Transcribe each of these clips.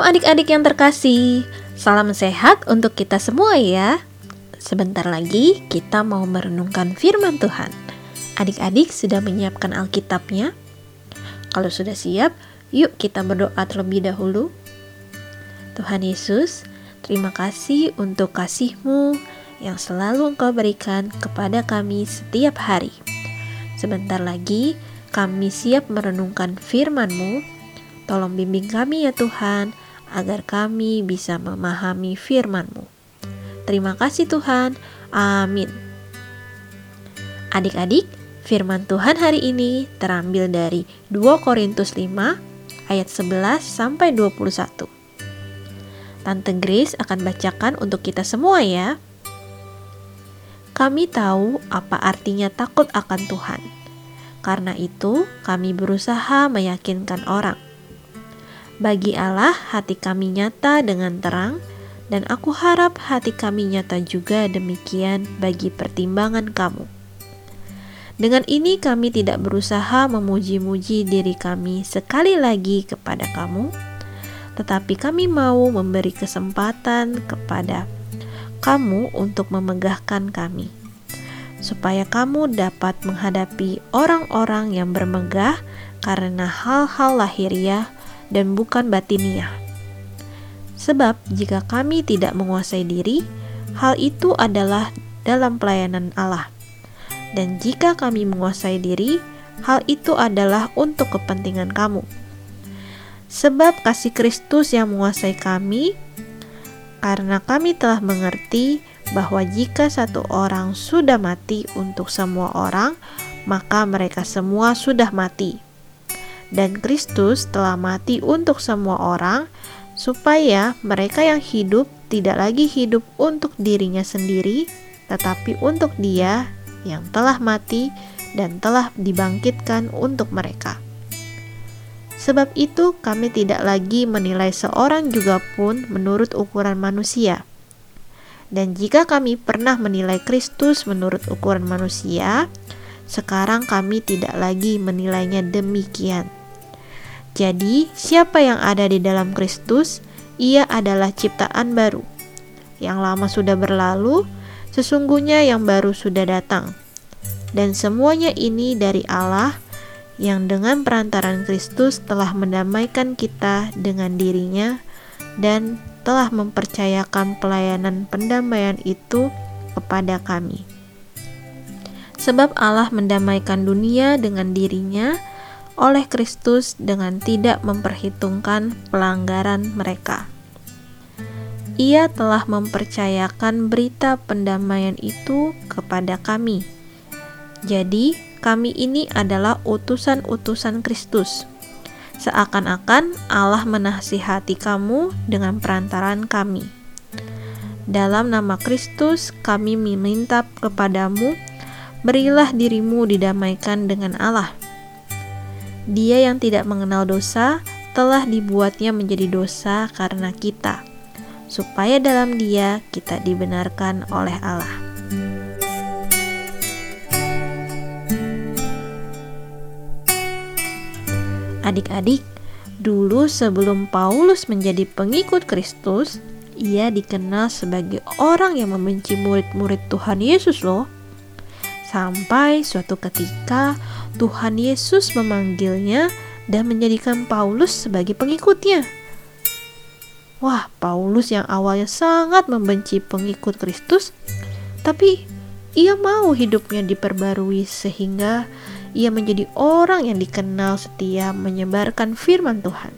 Adik-adik yang terkasih, salam sehat untuk kita semua ya. Sebentar lagi kita mau merenungkan firman Tuhan. Adik-adik sudah menyiapkan Alkitabnya? Kalau sudah siap, yuk kita berdoa terlebih dahulu. Tuhan Yesus, terima kasih untuk kasih-Mu yang selalu Engkau berikan kepada kami setiap hari. Sebentar lagi kami siap merenungkan firman-Mu Tolong bimbing kami ya Tuhan, agar kami bisa memahami firman-Mu. Terima kasih Tuhan. Amin. Adik-adik, firman Tuhan hari ini terambil dari 2 Korintus 5 ayat 11 sampai 21. Tante Grace akan bacakan untuk kita semua ya. Kami tahu apa artinya takut akan Tuhan. Karena itu, kami berusaha meyakinkan orang bagi Allah, hati kami nyata dengan terang, dan aku harap hati kami nyata juga demikian bagi pertimbangan kamu. Dengan ini, kami tidak berusaha memuji-muji diri kami sekali lagi kepada kamu, tetapi kami mau memberi kesempatan kepada kamu untuk memegahkan kami, supaya kamu dapat menghadapi orang-orang yang bermegah karena hal-hal lahiriah dan bukan batiniah. Sebab jika kami tidak menguasai diri, hal itu adalah dalam pelayanan Allah. Dan jika kami menguasai diri, hal itu adalah untuk kepentingan kamu. Sebab kasih Kristus yang menguasai kami, karena kami telah mengerti bahwa jika satu orang sudah mati untuk semua orang, maka mereka semua sudah mati dan Kristus telah mati untuk semua orang, supaya mereka yang hidup tidak lagi hidup untuk dirinya sendiri, tetapi untuk Dia yang telah mati dan telah dibangkitkan untuk mereka. Sebab itu, kami tidak lagi menilai seorang juga pun menurut ukuran manusia. Dan jika kami pernah menilai Kristus menurut ukuran manusia, sekarang kami tidak lagi menilainya demikian. Jadi, siapa yang ada di dalam Kristus, ia adalah ciptaan baru. Yang lama sudah berlalu, sesungguhnya yang baru sudah datang. Dan semuanya ini dari Allah yang dengan perantaran Kristus telah mendamaikan kita dengan dirinya dan telah mempercayakan pelayanan pendamaian itu kepada kami. Sebab Allah mendamaikan dunia dengan dirinya oleh Kristus dengan tidak memperhitungkan pelanggaran mereka. Ia telah mempercayakan berita pendamaian itu kepada kami. Jadi, kami ini adalah utusan-utusan Kristus. Seakan-akan Allah menasihati kamu dengan perantaran kami. Dalam nama Kristus, kami meminta kepadamu, berilah dirimu didamaikan dengan Allah dia yang tidak mengenal dosa telah dibuatnya menjadi dosa karena kita, supaya dalam Dia kita dibenarkan oleh Allah. Adik-adik, dulu sebelum Paulus menjadi pengikut Kristus, ia dikenal sebagai orang yang membenci murid-murid Tuhan Yesus loh. Sampai suatu ketika Tuhan Yesus memanggilnya dan menjadikan Paulus sebagai pengikutnya. Wah, Paulus yang awalnya sangat membenci pengikut Kristus, tapi ia mau hidupnya diperbarui sehingga ia menjadi orang yang dikenal setia menyebarkan firman Tuhan.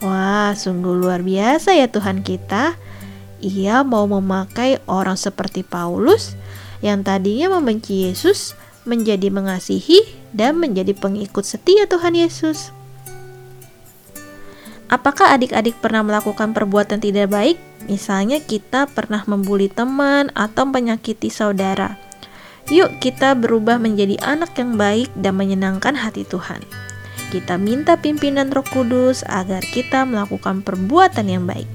Wah, sungguh luar biasa ya Tuhan kita. Ia mau memakai orang seperti Paulus yang tadinya membenci Yesus menjadi mengasihi dan menjadi pengikut setia Tuhan Yesus. Apakah adik-adik pernah melakukan perbuatan tidak baik? Misalnya kita pernah membuli teman atau menyakiti saudara. Yuk kita berubah menjadi anak yang baik dan menyenangkan hati Tuhan. Kita minta pimpinan Roh Kudus agar kita melakukan perbuatan yang baik.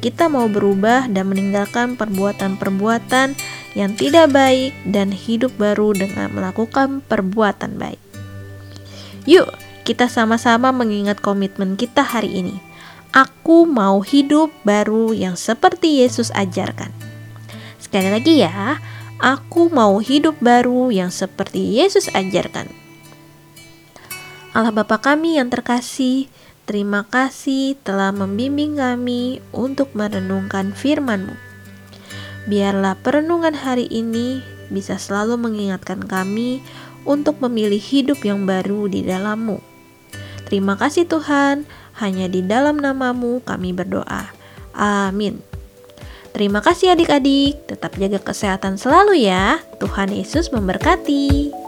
Kita mau berubah dan meninggalkan perbuatan-perbuatan yang tidak baik dan hidup baru dengan melakukan perbuatan baik. Yuk, kita sama-sama mengingat komitmen kita hari ini. Aku mau hidup baru yang seperti Yesus ajarkan. Sekali lagi ya, aku mau hidup baru yang seperti Yesus ajarkan. Allah Bapa kami yang terkasih, terima kasih telah membimbing kami untuk merenungkan firman-Mu. Biarlah perenungan hari ini bisa selalu mengingatkan kami untuk memilih hidup yang baru di dalam-Mu. Terima kasih Tuhan, hanya di dalam namamu kami berdoa. Amin. Terima kasih adik-adik, tetap jaga kesehatan selalu ya. Tuhan Yesus memberkati.